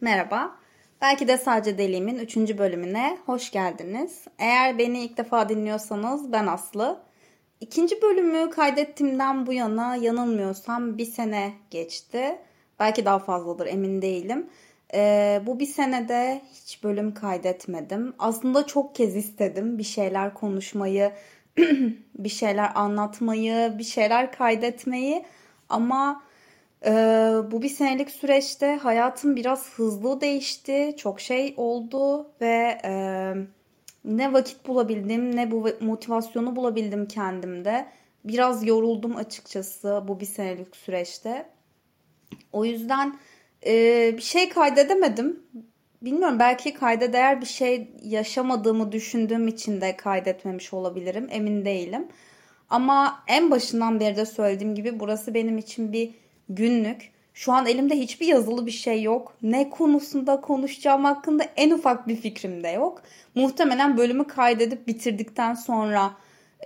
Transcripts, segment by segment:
Merhaba. Belki de sadece deliğimin 3. bölümüne hoş geldiniz. Eğer beni ilk defa dinliyorsanız ben Aslı. İkinci bölümü kaydettiğimden bu yana yanılmıyorsam bir sene geçti. Belki daha fazladır emin değilim. Ee, bu bir senede hiç bölüm kaydetmedim. Aslında çok kez istedim bir şeyler konuşmayı, bir şeyler anlatmayı, bir şeyler kaydetmeyi. Ama ee, bu bir senelik süreçte hayatım biraz hızlı değişti. Çok şey oldu ve e, ne vakit bulabildim ne bu motivasyonu bulabildim kendimde. Biraz yoruldum açıkçası bu bir senelik süreçte. O yüzden e, bir şey kaydedemedim. Bilmiyorum belki kayda değer bir şey yaşamadığımı düşündüğüm için de kaydetmemiş olabilirim. Emin değilim. Ama en başından beri de söylediğim gibi burası benim için bir günlük. Şu an elimde hiçbir yazılı bir şey yok. Ne konusunda konuşacağım hakkında en ufak bir fikrim de yok. Muhtemelen bölümü kaydedip bitirdikten sonra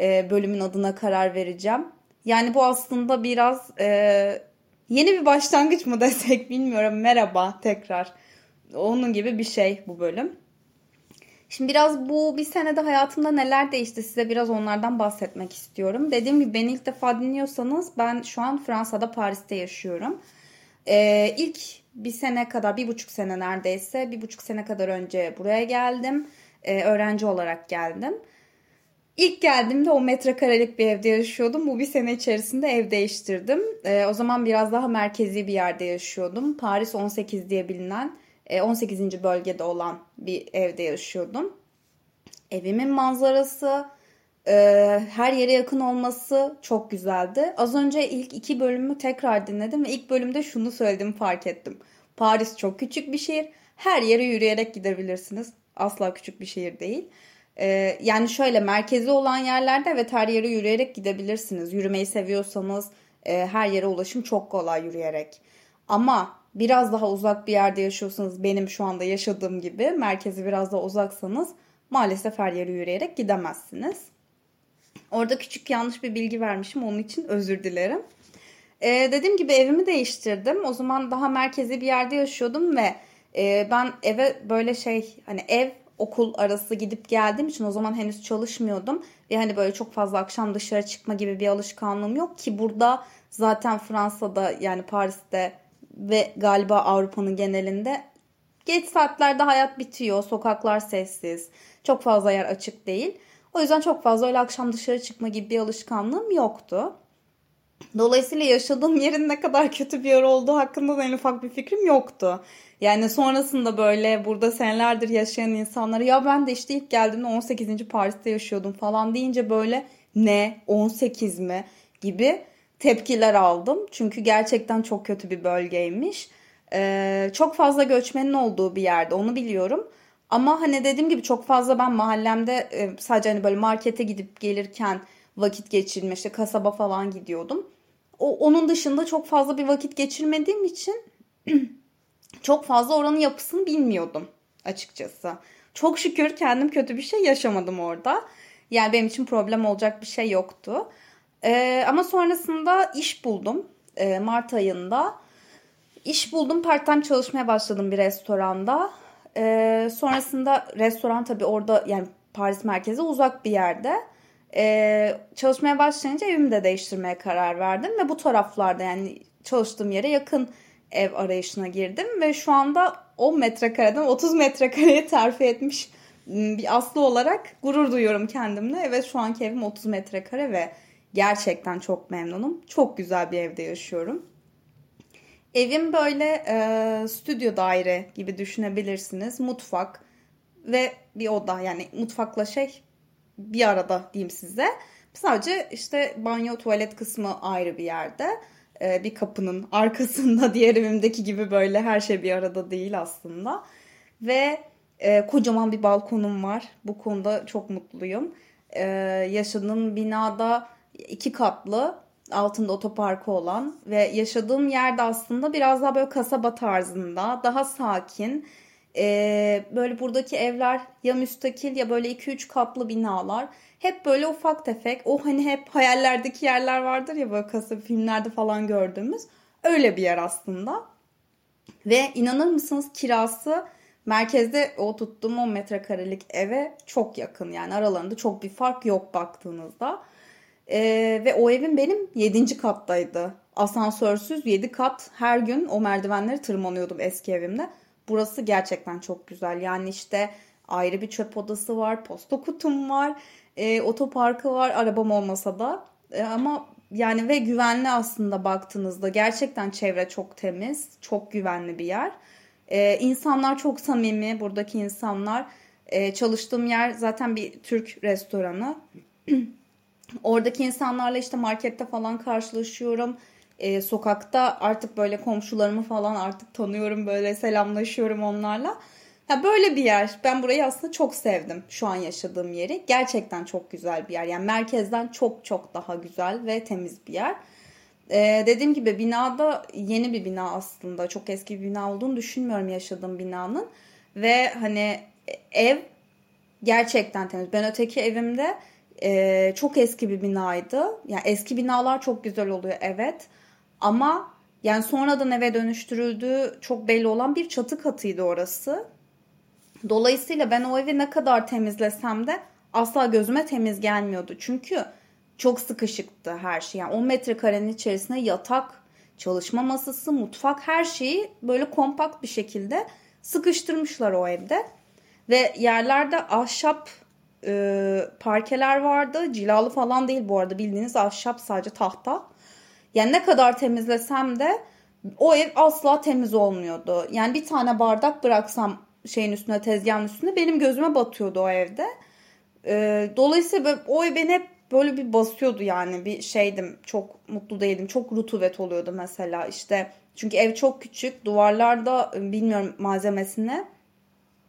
e, bölümün adına karar vereceğim. Yani bu aslında biraz e, yeni bir başlangıç mı desek bilmiyorum. Merhaba tekrar. Onun gibi bir şey bu bölüm. Şimdi biraz bu bir senede hayatımda neler değişti size biraz onlardan bahsetmek istiyorum. Dediğim gibi beni ilk defa dinliyorsanız ben şu an Fransa'da Paris'te yaşıyorum. Ee, ilk bir sene kadar bir buçuk sene neredeyse bir buçuk sene kadar önce buraya geldim. Ee, öğrenci olarak geldim. İlk geldiğimde o metrekarelik bir evde yaşıyordum. Bu bir sene içerisinde ev değiştirdim. Ee, o zaman biraz daha merkezi bir yerde yaşıyordum. Paris 18 diye bilinen 18. E, bölgede olan bir evde yaşıyordum. Evimin manzarası, e, her yere yakın olması çok güzeldi. Az önce ilk iki bölümü tekrar dinledim ve ilk bölümde şunu söyledim fark ettim. Paris çok küçük bir şehir. Her yere yürüyerek gidebilirsiniz. Asla küçük bir şehir değil. E, yani şöyle merkezi olan yerlerde evet her yere yürüyerek gidebilirsiniz. Yürümeyi seviyorsanız her yere ulaşım çok kolay yürüyerek. Ama biraz daha uzak bir yerde yaşıyorsanız benim şu anda yaşadığım gibi merkezi biraz daha uzaksanız maalesef her yere yürüyerek gidemezsiniz. Orada küçük yanlış bir bilgi vermişim onun için özür dilerim. Ee, dediğim gibi evimi değiştirdim. O zaman daha merkezi bir yerde yaşıyordum ve e, ben eve böyle şey hani ev okul arası gidip geldiğim için o zaman henüz çalışmıyordum. Ve hani böyle çok fazla akşam dışarı çıkma gibi bir alışkanlığım yok ki burada zaten Fransa'da yani Paris'te ve galiba Avrupa'nın genelinde geç saatlerde hayat bitiyor. Sokaklar sessiz. Çok fazla yer açık değil. O yüzden çok fazla öyle akşam dışarı çıkma gibi bir alışkanlığım yoktu. Dolayısıyla yaşadığım yerin ne kadar kötü bir yer olduğu hakkında da en ufak bir fikrim yoktu. Yani sonrasında böyle burada senelerdir yaşayan insanlara ya ben de işte ilk geldiğimde 18. Paris'te yaşıyordum falan deyince böyle ne 18 mi gibi tepkiler aldım. Çünkü gerçekten çok kötü bir bölgeymiş. Ee, çok fazla göçmenin olduğu bir yerde onu biliyorum. Ama hani dediğim gibi çok fazla ben mahallemde e, sadece hani böyle markete gidip gelirken vakit geçirme işte kasaba falan gidiyordum. O, onun dışında çok fazla bir vakit geçirmediğim için çok fazla oranın yapısını bilmiyordum açıkçası. Çok şükür kendim kötü bir şey yaşamadım orada. Yani benim için problem olacak bir şey yoktu. Ee, ama sonrasında iş buldum e, Mart ayında. İş buldum, part time çalışmaya başladım bir restoranda. Ee, sonrasında restoran tabii orada yani Paris merkezi uzak bir yerde. Ee, çalışmaya başlayınca evimi de değiştirmeye karar verdim ve bu taraflarda yani çalıştığım yere yakın ev arayışına girdim ve şu anda 10 metrekareden 30 metrekareye terfi etmiş bir aslı olarak gurur duyuyorum kendimle. Evet şu anki evim 30 metrekare ve Gerçekten çok memnunum. Çok güzel bir evde yaşıyorum. Evim böyle e, stüdyo daire gibi düşünebilirsiniz. Mutfak ve bir oda yani mutfakla şey bir arada diyeyim size. Sadece işte banyo tuvalet kısmı ayrı bir yerde. E, bir kapının arkasında diğer evimdeki gibi böyle her şey bir arada değil aslında. Ve e, kocaman bir balkonum var. Bu konuda çok mutluyum. E, yaşadığım binada iki katlı altında otoparkı olan ve yaşadığım yerde aslında biraz daha böyle kasaba tarzında daha sakin ee, böyle buradaki evler ya müstakil ya böyle 2-3 katlı binalar hep böyle ufak tefek o hani hep hayallerdeki yerler vardır ya böyle kasaba filmlerde falan gördüğümüz öyle bir yer aslında Ve inanır mısınız kirası merkezde o tuttuğum 10 metrekarelik eve çok yakın. Yani aralarında çok bir fark yok baktığınızda. Ee, ve o evim benim 7. kattaydı. Asansörsüz 7 kat her gün o merdivenleri tırmanıyordum eski evimde. Burası gerçekten çok güzel. Yani işte ayrı bir çöp odası var, posta kutum var, e, otoparkı var arabam olmasa da. E, ama yani ve güvenli aslında baktığınızda gerçekten çevre çok temiz, çok güvenli bir yer. E, insanlar çok samimi buradaki insanlar. E, çalıştığım yer zaten bir Türk restoranı. Oradaki insanlarla işte markette falan karşılaşıyorum. Ee, sokakta artık böyle komşularımı falan artık tanıyorum. Böyle selamlaşıyorum onlarla. Ya böyle bir yer. Ben burayı aslında çok sevdim. Şu an yaşadığım yeri. Gerçekten çok güzel bir yer. Yani merkezden çok çok daha güzel ve temiz bir yer. Ee, dediğim gibi binada yeni bir bina aslında. Çok eski bir bina olduğunu düşünmüyorum yaşadığım binanın. Ve hani ev gerçekten temiz. Ben öteki evimde e, çok eski bir binaydı. Yani eski binalar çok güzel oluyor evet. Ama yani sonradan eve dönüştürüldüğü çok belli olan bir çatı katıydı orası. Dolayısıyla ben o evi ne kadar temizlesem de asla gözüme temiz gelmiyordu. Çünkü çok sıkışıktı her şey. Yani 10 metrekarenin içerisinde yatak, çalışma masası, mutfak her şeyi böyle kompakt bir şekilde sıkıştırmışlar o evde. Ve yerlerde ahşap e, parkeler vardı. Cilalı falan değil bu arada bildiğiniz ahşap sadece tahta. Yani ne kadar temizlesem de o ev asla temiz olmuyordu. Yani bir tane bardak bıraksam şeyin üstüne tezgahın üstüne benim gözüme batıyordu o evde. E, dolayısıyla o ev beni hep böyle bir basıyordu yani bir şeydim çok mutlu değildim çok rutubet oluyordu mesela işte çünkü ev çok küçük duvarlarda bilmiyorum malzemesine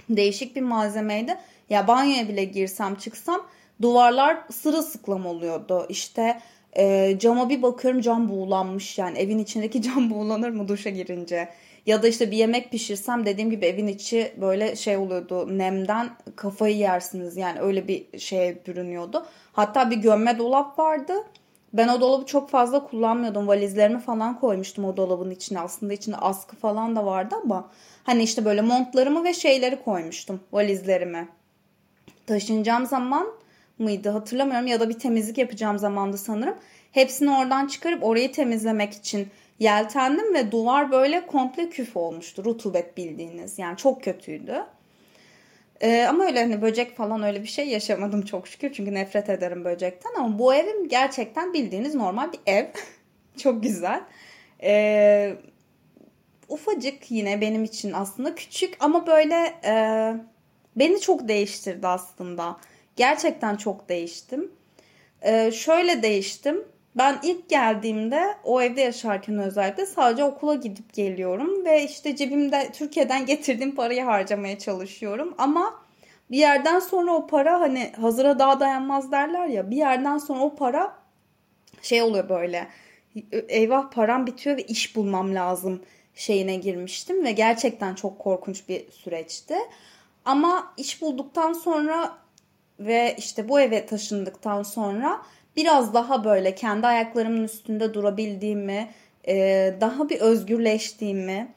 değişik bir malzemeydi ya banyoya bile girsem çıksam duvarlar sırılsıklam oluyordu işte e, cama bir bakıyorum cam buğulanmış yani evin içindeki cam buğulanır mı duşa girince ya da işte bir yemek pişirsem dediğim gibi evin içi böyle şey oluyordu nemden kafayı yersiniz yani öyle bir şeye bürünüyordu. Hatta bir gömme dolap vardı. Ben o dolabı çok fazla kullanmıyordum. Valizlerimi falan koymuştum o dolabın içine. Aslında içinde askı falan da vardı ama hani işte böyle montlarımı ve şeyleri koymuştum valizlerimi. Taşınacağım zaman mıydı hatırlamıyorum ya da bir temizlik yapacağım zamandı sanırım. Hepsini oradan çıkarıp orayı temizlemek için yeltendim ve duvar böyle komple küf olmuştu. Rutubet bildiğiniz. Yani çok kötüydü. Ee, ama öyle hani böcek falan öyle bir şey yaşamadım çok şükür. Çünkü nefret ederim böcekten. Ama bu evim gerçekten bildiğiniz normal bir ev. çok güzel. Ee, ufacık yine benim için aslında küçük ama böyle e, beni çok değiştirdi aslında. Gerçekten çok değiştim. Ee, şöyle değiştim. Ben ilk geldiğimde o evde yaşarken özellikle sadece okula gidip geliyorum ve işte cebimde Türkiye'den getirdiğim parayı harcamaya çalışıyorum ama bir yerden sonra o para hani hazıra daha dayanmaz derler ya bir yerden sonra o para şey oluyor böyle eyvah param bitiyor ve iş bulmam lazım şeyine girmiştim ve gerçekten çok korkunç bir süreçti. Ama iş bulduktan sonra ve işte bu eve taşındıktan sonra biraz daha böyle kendi ayaklarımın üstünde durabildiğimi, e, daha bir özgürleştiğimi,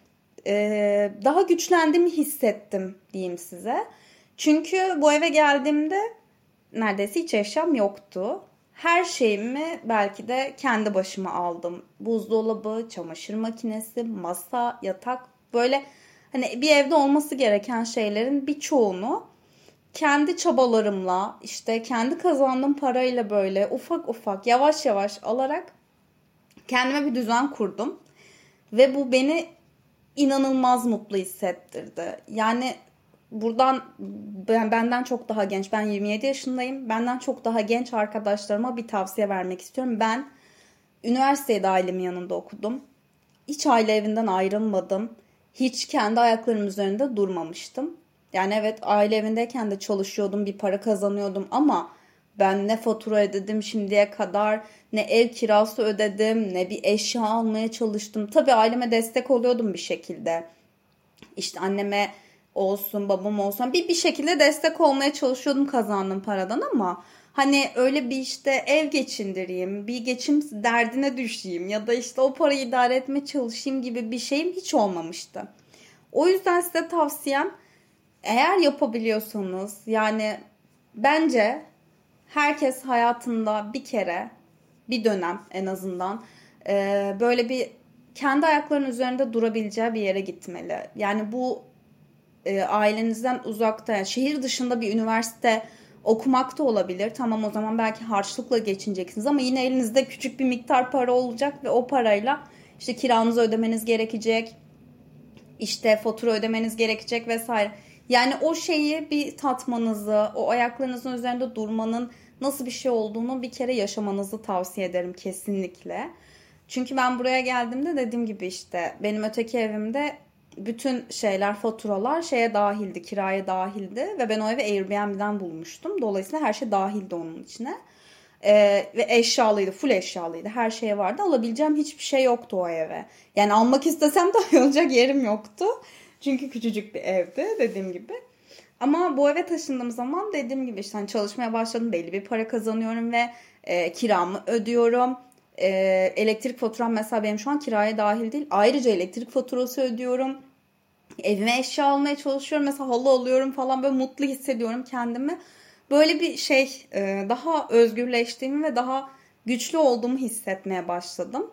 e, daha güçlendiğimi hissettim diyeyim size. Çünkü bu eve geldiğimde neredeyse hiç eşyam yoktu. Her şeyimi belki de kendi başıma aldım. Buzdolabı, çamaşır makinesi, masa, yatak böyle hani bir evde olması gereken şeylerin birçoğunu kendi çabalarımla işte kendi kazandığım parayla böyle ufak ufak yavaş yavaş alarak kendime bir düzen kurdum. Ve bu beni inanılmaz mutlu hissettirdi. Yani buradan ben, benden çok daha genç ben 27 yaşındayım. Benden çok daha genç arkadaşlarıma bir tavsiye vermek istiyorum. Ben üniversitede ailemin yanında okudum. Hiç aile evinden ayrılmadım. Hiç kendi ayaklarım üzerinde durmamıştım. Yani evet aile evindeyken de çalışıyordum, bir para kazanıyordum ama ben ne fatura ödedim şimdiye kadar, ne ev kirası ödedim, ne bir eşya almaya çalıştım. Tabii aileme destek oluyordum bir şekilde. İşte anneme olsun, babam olsun bir bir şekilde destek olmaya çalışıyordum kazandığım paradan ama hani öyle bir işte ev geçindireyim, bir geçim derdine düşeyim ya da işte o parayı idare etme çalışayım gibi bir şeyim hiç olmamıştı. O yüzden size tavsiyem eğer yapabiliyorsanız yani bence herkes hayatında bir kere bir dönem en azından böyle bir kendi ayaklarının üzerinde durabileceği bir yere gitmeli. Yani bu e, ailenizden uzakta yani şehir dışında bir üniversite okumak da olabilir. Tamam o zaman belki harçlıkla geçineceksiniz ama yine elinizde küçük bir miktar para olacak ve o parayla işte kiranızı ödemeniz gerekecek. İşte fatura ödemeniz gerekecek vesaire. Yani o şeyi bir tatmanızı, o ayaklarınızın üzerinde durmanın nasıl bir şey olduğunu bir kere yaşamanızı tavsiye ederim kesinlikle. Çünkü ben buraya geldiğimde dediğim gibi işte benim öteki evimde bütün şeyler, faturalar şeye dahildi, kiraya dahildi ve ben o evi Airbnb'den bulmuştum. Dolayısıyla her şey dahildi onun içine. Ee, ve eşyalıydı, full eşyalıydı. Her şeye vardı. Alabileceğim hiçbir şey yoktu o eve. Yani almak istesem de alacak yerim yoktu. Çünkü küçücük bir evdi dediğim gibi. Ama bu eve taşındığım zaman dediğim gibi işte hani çalışmaya başladım. Belli bir para kazanıyorum ve e, kiramı ödüyorum. E, elektrik faturam mesela benim şu an kiraya dahil değil. Ayrıca elektrik faturası ödüyorum. Evime eşya almaya çalışıyorum. Mesela halı alıyorum falan böyle mutlu hissediyorum kendimi. Böyle bir şey e, daha özgürleştiğimi ve daha güçlü olduğumu hissetmeye başladım.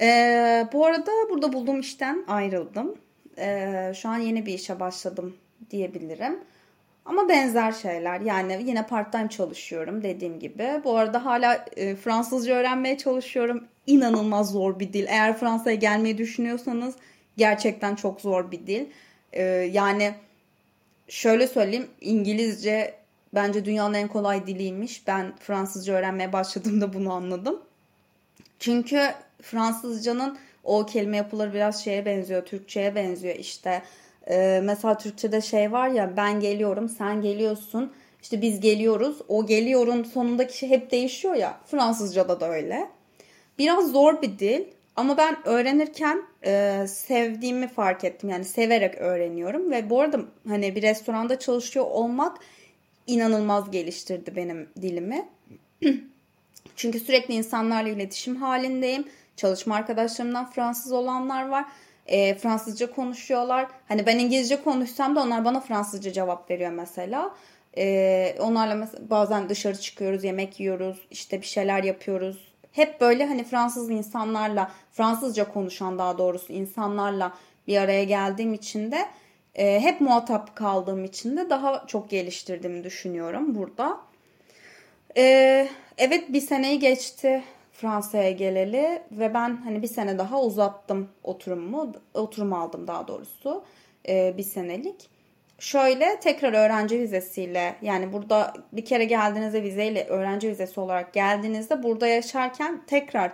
E, bu arada burada bulduğum işten ayrıldım. E, şu an yeni bir işe başladım diyebilirim. Ama benzer şeyler yani yine part time çalışıyorum dediğim gibi. Bu arada hala Fransızca öğrenmeye çalışıyorum. İnanılmaz zor bir dil. Eğer Fransa'ya gelmeyi düşünüyorsanız gerçekten çok zor bir dil. E, yani şöyle söyleyeyim İngilizce bence dünyanın en kolay diliymiş. Ben Fransızca öğrenmeye başladığımda bunu anladım. Çünkü Fransızcanın o kelime yapıları biraz şeye benziyor, Türkçe'ye benziyor işte. Ee, mesela Türkçe'de şey var ya ben geliyorum, sen geliyorsun. İşte biz geliyoruz. O geliyorun sonundaki şey hep değişiyor ya. Fransızca'da da öyle. Biraz zor bir dil ama ben öğrenirken e, sevdiğimi fark ettim. Yani severek öğreniyorum ve bu arada hani bir restoranda çalışıyor olmak inanılmaz geliştirdi benim dilimi. Çünkü sürekli insanlarla iletişim halindeyim. Çalışma arkadaşlarımdan Fransız olanlar var. E, Fransızca konuşuyorlar. Hani ben İngilizce konuşsam da onlar bana Fransızca cevap veriyor mesela. E, onlarla mesela bazen dışarı çıkıyoruz, yemek yiyoruz, işte bir şeyler yapıyoruz. Hep böyle hani Fransız insanlarla, Fransızca konuşan daha doğrusu insanlarla bir araya geldiğim için de e, hep muhatap kaldığım için de daha çok geliştirdiğimi düşünüyorum burada. E, evet bir seneyi geçti Fransa'ya geleli ve ben hani bir sene daha uzattım oturumumu. Oturum aldım daha doğrusu e, bir senelik. Şöyle tekrar öğrenci vizesiyle yani burada bir kere geldiğinizde vizeyle öğrenci vizesi olarak geldiğinizde burada yaşarken tekrar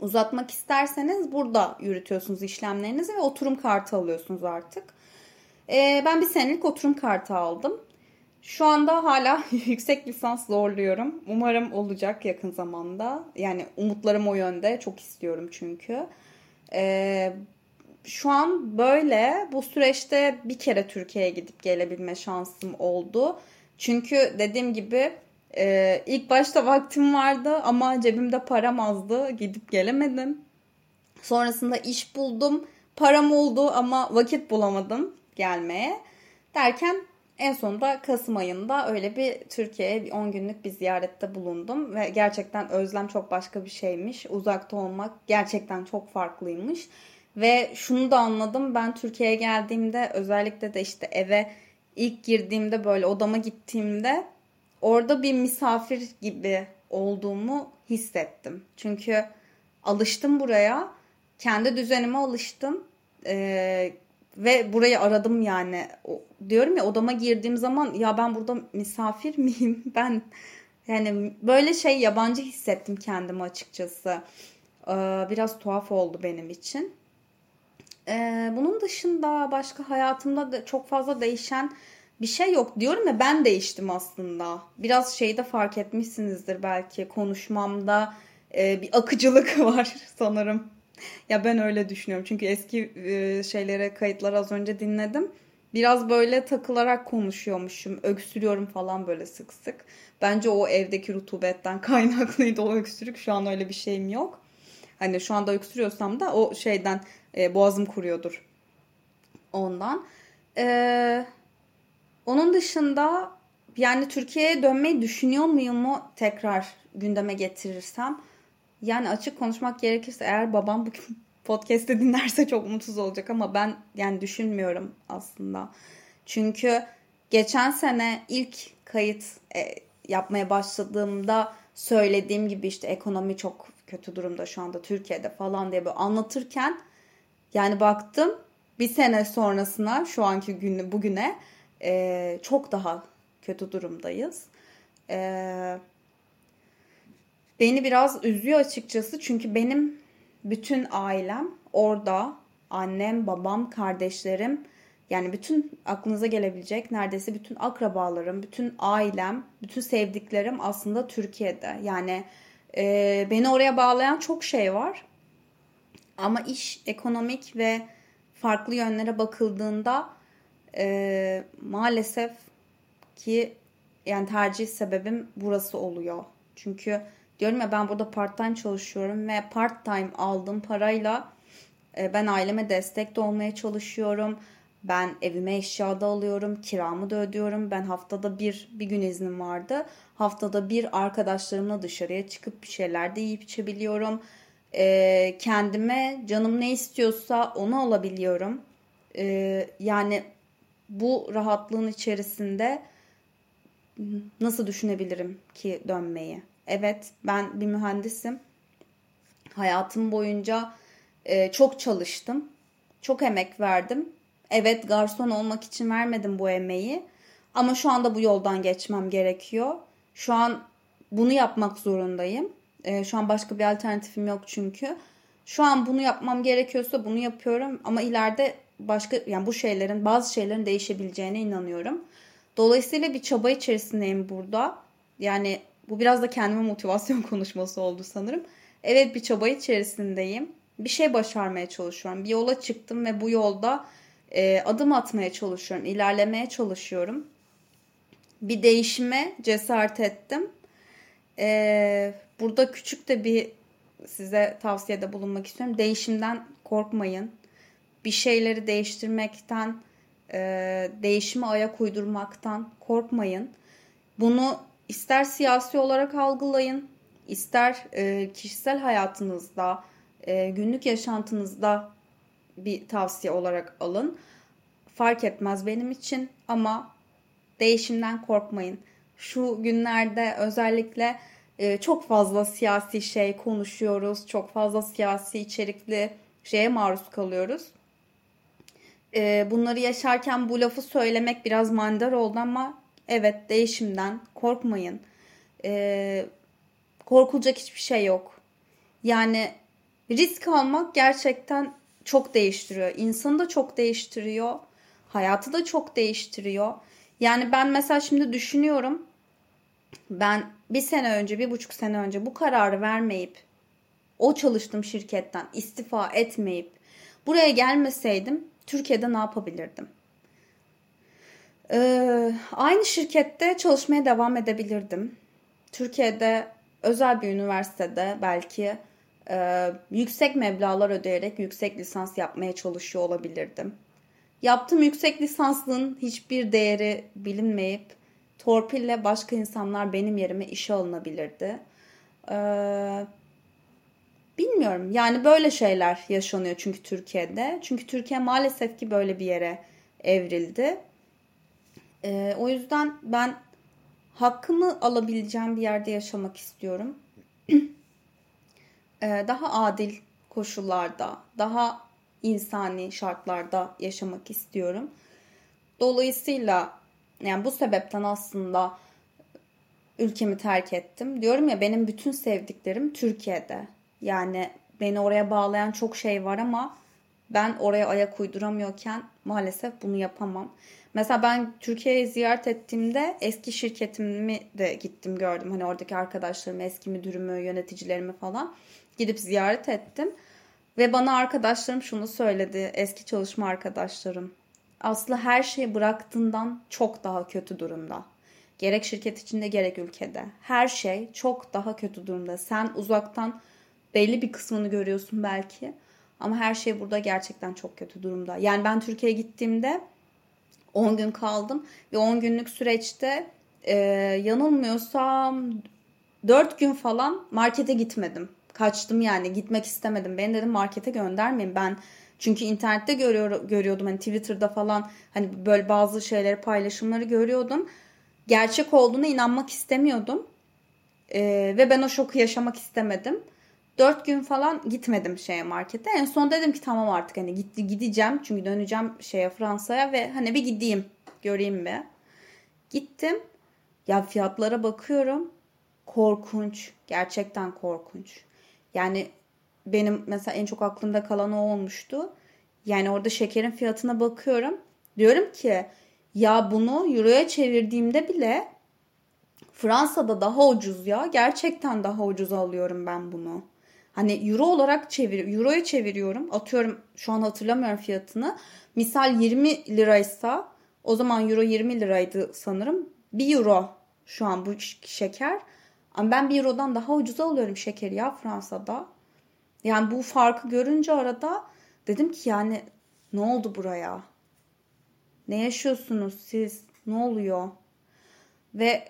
uzatmak isterseniz burada yürütüyorsunuz işlemlerinizi ve oturum kartı alıyorsunuz artık. Ee, ben bir senelik oturum kartı aldım. Şu anda hala yüksek lisans zorluyorum. Umarım olacak yakın zamanda. Yani umutlarım o yönde. Çok istiyorum çünkü. Ee, şu an böyle. Bu süreçte bir kere Türkiye'ye gidip gelebilme şansım oldu. Çünkü dediğim gibi e, ilk başta vaktim vardı ama cebimde param azdı. Gidip gelemedim. Sonrasında iş buldum. Param oldu ama vakit bulamadım gelmeye. Derken en sonunda Kasım ayında öyle bir Türkiye'ye bir 10 günlük bir ziyarette bulundum ve gerçekten özlem çok başka bir şeymiş. Uzakta olmak gerçekten çok farklıymış. Ve şunu da anladım ben Türkiye'ye geldiğimde özellikle de işte eve ilk girdiğimde böyle odama gittiğimde orada bir misafir gibi olduğumu hissettim. Çünkü alıştım buraya. Kendi düzenime alıştım. Ee, ve burayı aradım yani. O, diyorum ya odama girdiğim zaman ya ben burada misafir miyim? Ben yani böyle şey yabancı hissettim kendimi açıkçası. Ee, biraz tuhaf oldu benim için. Ee, bunun dışında başka hayatımda da çok fazla değişen bir şey yok. Diyorum ya ben değiştim aslında. Biraz şeyde fark etmişsinizdir belki konuşmamda e, bir akıcılık var sanırım ya ben öyle düşünüyorum. Çünkü eski e, şeylere kayıtlar az önce dinledim. Biraz böyle takılarak konuşuyormuşum. Öksürüyorum falan böyle sık sık. Bence o evdeki rutubetten kaynaklıydı o öksürük. Şu an öyle bir şeyim yok. Hani şu anda öksürüyorsam da o şeyden e, boğazım kuruyordur. ondan. Ee, onun dışında yani Türkiye'ye dönmeyi düşünüyor muyum mu tekrar gündeme getirirsem. Yani açık konuşmak gerekirse eğer babam bu podcast'te dinlerse çok mutsuz olacak ama ben yani düşünmüyorum aslında. Çünkü geçen sene ilk kayıt e, yapmaya başladığımda söylediğim gibi işte ekonomi çok kötü durumda şu anda Türkiye'de falan diye böyle anlatırken yani baktım bir sene sonrasına şu anki günü bugüne e, çok daha kötü durumdayız. E, beni biraz üzüyor açıkçası çünkü benim bütün ailem orada annem, babam, kardeşlerim yani bütün aklınıza gelebilecek neredeyse bütün akrabalarım, bütün ailem, bütün sevdiklerim aslında Türkiye'de. Yani e, beni oraya bağlayan çok şey var. Ama iş ekonomik ve farklı yönlere bakıldığında e, maalesef ki yani tercih sebebim burası oluyor. Çünkü diyorum ya ben burada part time çalışıyorum ve part time aldığım parayla e, ben aileme destek de olmaya çalışıyorum. Ben evime eşya da alıyorum, kiramı da ödüyorum. Ben haftada bir bir gün iznim vardı. Haftada bir arkadaşlarımla dışarıya çıkıp bir şeyler de yiyip içebiliyorum. E, kendime canım ne istiyorsa onu alabiliyorum. E, yani bu rahatlığın içerisinde nasıl düşünebilirim ki dönmeyi? Evet ben bir mühendisim. Hayatım boyunca e, çok çalıştım. Çok emek verdim. Evet garson olmak için vermedim bu emeği. Ama şu anda bu yoldan geçmem gerekiyor. Şu an bunu yapmak zorundayım. E, şu an başka bir alternatifim yok çünkü. Şu an bunu yapmam gerekiyorsa bunu yapıyorum ama ileride başka yani bu şeylerin bazı şeylerin değişebileceğine inanıyorum. Dolayısıyla bir çaba içerisindeyim burada. Yani bu biraz da kendime motivasyon konuşması oldu sanırım. Evet bir çaba içerisindeyim. Bir şey başarmaya çalışıyorum. Bir yola çıktım ve bu yolda e, adım atmaya çalışıyorum. ilerlemeye çalışıyorum. Bir değişime cesaret ettim. E, burada küçük de bir size tavsiyede bulunmak istiyorum. Değişimden korkmayın. Bir şeyleri değiştirmekten, e, değişime ayak uydurmaktan korkmayın. Bunu ister siyasi olarak algılayın, ister e, kişisel hayatınızda, e, günlük yaşantınızda bir tavsiye olarak alın. Fark etmez benim için ama değişimden korkmayın. Şu günlerde özellikle çok fazla siyasi şey konuşuyoruz. Çok fazla siyasi içerikli şeye maruz kalıyoruz. E, bunları yaşarken bu lafı söylemek biraz mandar oldu ama evet değişimden korkmayın. E, korkulacak hiçbir şey yok. Yani risk almak gerçekten çok değiştiriyor. İnsanı da çok değiştiriyor. Hayatı da çok değiştiriyor. Yani ben mesela şimdi düşünüyorum. Ben bir sene önce, bir buçuk sene önce bu kararı vermeyip o çalıştığım şirketten istifa etmeyip buraya gelmeseydim Türkiye'de ne yapabilirdim? Ee, aynı şirkette çalışmaya devam edebilirdim. Türkiye'de özel bir üniversitede belki e, yüksek meblalar ödeyerek yüksek lisans yapmaya çalışıyor olabilirdim. Yaptığım yüksek lisanslığın hiçbir değeri bilinmeyip torpille başka insanlar benim yerime işe alınabilirdi. Ee, bilmiyorum yani böyle şeyler yaşanıyor çünkü Türkiye'de. Çünkü Türkiye maalesef ki böyle bir yere evrildi. Ee, o yüzden ben hakkımı alabileceğim bir yerde yaşamak istiyorum. Ee, daha adil koşullarda, daha insani şartlarda yaşamak istiyorum. Dolayısıyla yani bu sebepten aslında ülkemi terk ettim. Diyorum ya benim bütün sevdiklerim Türkiye'de. Yani beni oraya bağlayan çok şey var ama ben oraya ayak uyduramıyorken maalesef bunu yapamam. Mesela ben Türkiye'yi ziyaret ettiğimde eski şirketimi de gittim gördüm. Hani oradaki arkadaşlarımı, eski müdürümü, yöneticilerimi falan gidip ziyaret ettim. Ve bana arkadaşlarım şunu söyledi. Eski çalışma arkadaşlarım. Aslı her şeyi bıraktığından çok daha kötü durumda. Gerek şirket içinde gerek ülkede. Her şey çok daha kötü durumda. Sen uzaktan belli bir kısmını görüyorsun belki. Ama her şey burada gerçekten çok kötü durumda. Yani ben Türkiye'ye gittiğimde 10 gün kaldım ve 10 günlük süreçte e, yanılmıyorsam 4 gün falan markete gitmedim. Kaçtım yani gitmek istemedim. Beni dedim markete göndermeyin. Ben çünkü internette görüyor, görüyordum hani Twitter'da falan hani böyle bazı şeyleri paylaşımları görüyordum. Gerçek olduğuna inanmak istemiyordum. Ee, ve ben o şoku yaşamak istemedim. Dört gün falan gitmedim şeye markete. En son dedim ki tamam artık hani gitti gideceğim. Çünkü döneceğim şeye Fransa'ya ve hani bir gideyim göreyim bir. Gittim. Ya fiyatlara bakıyorum. Korkunç. Gerçekten korkunç. Yani benim mesela en çok aklımda kalan o olmuştu. Yani orada şekerin fiyatına bakıyorum. Diyorum ki ya bunu euroya çevirdiğimde bile Fransa'da daha ucuz ya. Gerçekten daha ucuz alıyorum ben bunu. Hani euro olarak çevir, euroya çeviriyorum. Atıyorum şu an hatırlamıyorum fiyatını. Misal 20 liraysa o zaman euro 20 liraydı sanırım. 1 euro şu an bu şeker. Ama ben 1 eurodan daha ucuza alıyorum şekeri ya Fransa'da. Yani bu farkı görünce arada dedim ki yani ne oldu buraya? Ne yaşıyorsunuz siz? Ne oluyor? Ve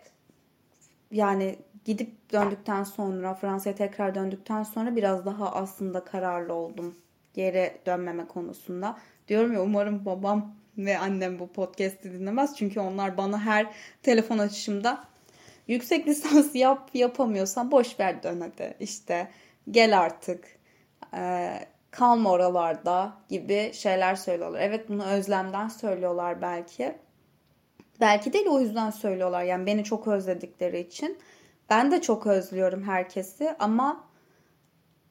yani gidip döndükten sonra Fransa'ya tekrar döndükten sonra biraz daha aslında kararlı oldum. Geri dönmeme konusunda. Diyorum ya umarım babam ve annem bu podcast'i dinlemez. Çünkü onlar bana her telefon açışımda yüksek lisans yap yapamıyorsan boş ver dön hadi. İşte gel artık. Ee, kalma oralarda gibi şeyler söylüyorlar. Evet bunu özlemden söylüyorlar belki. Belki değil o yüzden söylüyorlar. Yani beni çok özledikleri için. Ben de çok özlüyorum herkesi ama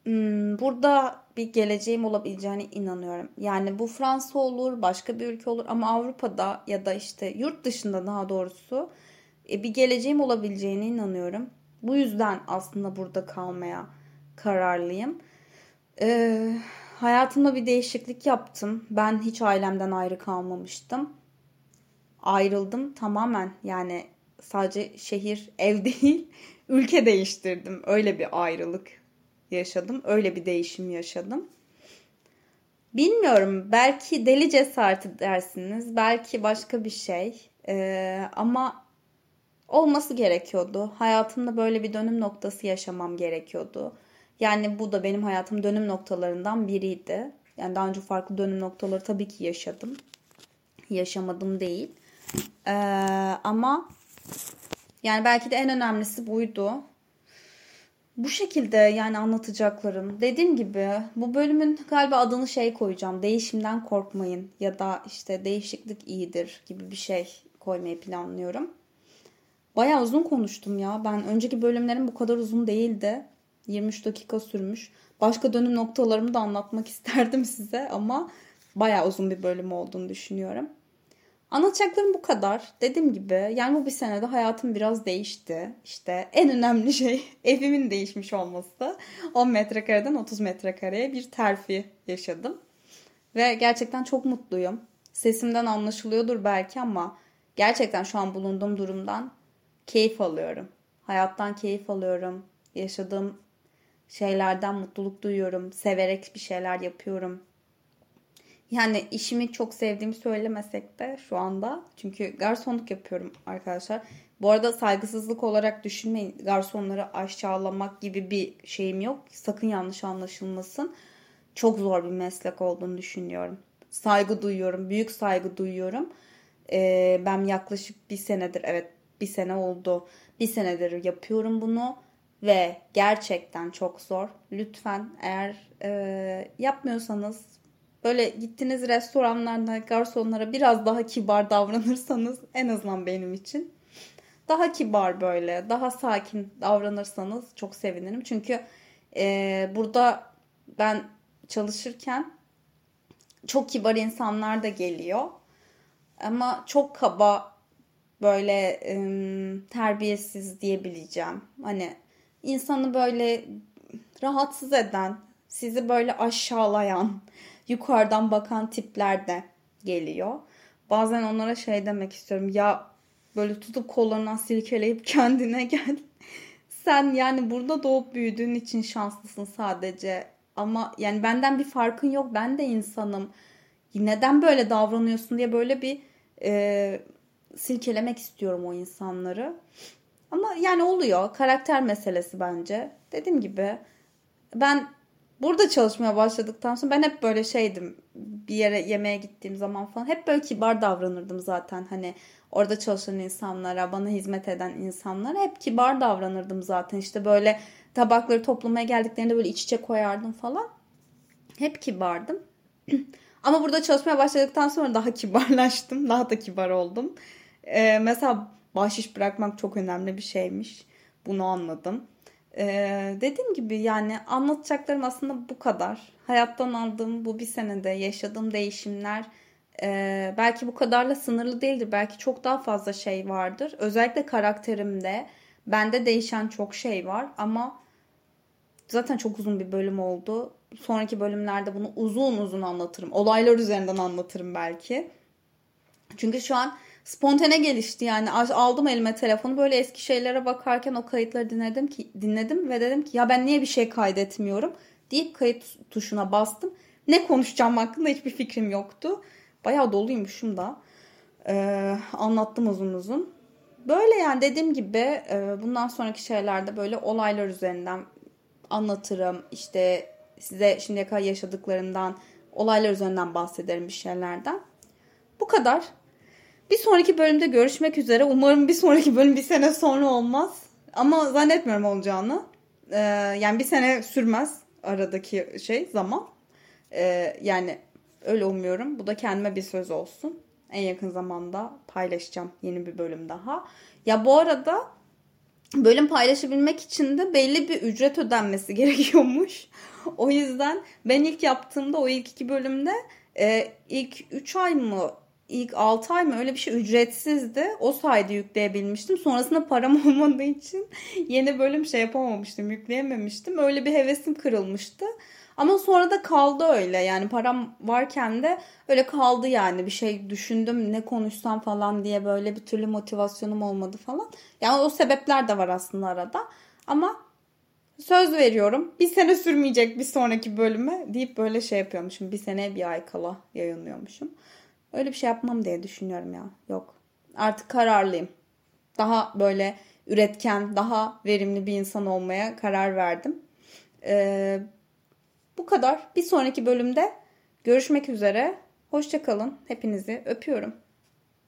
hmm, burada bir geleceğim olabileceğine inanıyorum. Yani bu Fransa olur, başka bir ülke olur ama Avrupa'da ya da işte yurt dışında daha doğrusu e, bir geleceğim olabileceğine inanıyorum. Bu yüzden aslında burada kalmaya kararlıyım. Ee, hayatımda bir değişiklik yaptım. Ben hiç ailemden ayrı kalmamıştım. Ayrıldım tamamen yani sadece şehir, ev değil, ülke değiştirdim. Öyle bir ayrılık yaşadım. Öyle bir değişim yaşadım. Bilmiyorum. Belki deli cesareti dersiniz. Belki başka bir şey. Ee, ama olması gerekiyordu. Hayatımda böyle bir dönüm noktası yaşamam gerekiyordu. Yani bu da benim hayatım dönüm noktalarından biriydi. Yani daha önce farklı dönüm noktaları tabii ki yaşadım. Yaşamadım değil. Ee, ama yani belki de en önemlisi buydu. Bu şekilde yani anlatacaklarım. Dediğim gibi bu bölümün galiba adını şey koyacağım. Değişimden korkmayın ya da işte değişiklik iyidir gibi bir şey koymayı planlıyorum. Baya uzun konuştum ya. Ben önceki bölümlerim bu kadar uzun değildi. 23 dakika sürmüş. Başka dönüm noktalarımı da anlatmak isterdim size ama baya uzun bir bölüm olduğunu düşünüyorum. Anlatacaklarım bu kadar. Dediğim gibi yani bu bir senede hayatım biraz değişti. İşte en önemli şey evimin değişmiş olması. 10 metrekareden 30 metrekareye bir terfi yaşadım. Ve gerçekten çok mutluyum. Sesimden anlaşılıyordur belki ama gerçekten şu an bulunduğum durumdan keyif alıyorum. Hayattan keyif alıyorum. Yaşadığım şeylerden mutluluk duyuyorum. Severek bir şeyler yapıyorum. Yani işimi çok sevdiğimi söylemesek de şu anda. Çünkü garsonluk yapıyorum arkadaşlar. Bu arada saygısızlık olarak düşünmeyin. Garsonları aşağılamak gibi bir şeyim yok. Sakın yanlış anlaşılmasın. Çok zor bir meslek olduğunu düşünüyorum. Saygı duyuyorum. Büyük saygı duyuyorum. Ee, ben yaklaşık bir senedir evet bir sene oldu. Bir senedir yapıyorum bunu ve gerçekten çok zor. Lütfen eğer e, yapmıyorsanız böyle gittiğiniz restoranlarda garsonlara biraz daha kibar davranırsanız en azından benim için daha kibar böyle daha sakin davranırsanız çok sevinirim. Çünkü e, burada ben çalışırken çok kibar insanlar da geliyor. Ama çok kaba böyle e, terbiyesiz diyebileceğim. Hani insanı böyle rahatsız eden, sizi böyle aşağılayan, yukarıdan bakan tipler de geliyor. Bazen onlara şey demek istiyorum. Ya böyle tutup kollarından silkeleyip kendine gel. Sen yani burada doğup büyüdüğün için şanslısın sadece. Ama yani benden bir farkın yok. Ben de insanım. Neden böyle davranıyorsun diye böyle bir e, silkelemek istiyorum o insanları. Ama yani oluyor. Karakter meselesi bence. Dediğim gibi ben burada çalışmaya başladıktan sonra ben hep böyle şeydim. Bir yere yemeğe gittiğim zaman falan hep böyle kibar davranırdım zaten. Hani orada çalışan insanlara, bana hizmet eden insanlara hep kibar davranırdım zaten. İşte böyle tabakları toplamaya geldiklerinde böyle iç içe koyardım falan. Hep kibardım. Ama burada çalışmaya başladıktan sonra daha kibarlaştım. Daha da kibar oldum. Ee, mesela bahşiş bırakmak çok önemli bir şeymiş. Bunu anladım. Ee, dediğim gibi yani anlatacaklarım aslında bu kadar. Hayattan aldığım bu bir senede yaşadığım değişimler e, belki bu kadarla sınırlı değildir. Belki çok daha fazla şey vardır. Özellikle karakterimde bende değişen çok şey var ama zaten çok uzun bir bölüm oldu. Sonraki bölümlerde bunu uzun uzun anlatırım. Olaylar üzerinden anlatırım belki. Çünkü şu an spontane gelişti yani aldım elime telefonu böyle eski şeylere bakarken o kayıtları dinledim ki dinledim ve dedim ki ya ben niye bir şey kaydetmiyorum deyip kayıt tuşuna bastım. Ne konuşacağım hakkında hiçbir fikrim yoktu. Bayağı doluymuşum da. Ee, anlattım uzun uzun. Böyle yani dediğim gibi e, bundan sonraki şeylerde böyle olaylar üzerinden anlatırım. İşte size şimdiye kadar yaşadıklarından, olaylar üzerinden bahsederim bir şeylerden. Bu kadar. Bir sonraki bölümde görüşmek üzere. Umarım bir sonraki bölüm bir sene sonra olmaz. Ama zannetmiyorum olacağını. Ee, yani bir sene sürmez aradaki şey zaman. Ee, yani öyle umuyorum. Bu da kendime bir söz olsun. En yakın zamanda paylaşacağım yeni bir bölüm daha. Ya bu arada bölüm paylaşabilmek için de belli bir ücret ödenmesi gerekiyormuş. o yüzden ben ilk yaptığımda o ilk iki bölümde e, ilk 3 ay mı ilk 6 ay mı öyle bir şey ücretsizdi. O sayede yükleyebilmiştim. Sonrasında param olmadığı için yeni bölüm şey yapamamıştım, yükleyememiştim. Öyle bir hevesim kırılmıştı. Ama sonra da kaldı öyle. Yani param varken de öyle kaldı yani. Bir şey düşündüm ne konuşsam falan diye böyle bir türlü motivasyonum olmadı falan. Yani o sebepler de var aslında arada. Ama söz veriyorum bir sene sürmeyecek bir sonraki bölüme deyip böyle şey yapıyormuşum. Bir sene bir ay kala yayınlıyormuşum. Öyle bir şey yapmam diye düşünüyorum ya. Yok. Artık kararlıyım. Daha böyle üretken, daha verimli bir insan olmaya karar verdim. Ee, bu kadar. Bir sonraki bölümde görüşmek üzere. Hoşçakalın. Hepinizi öpüyorum.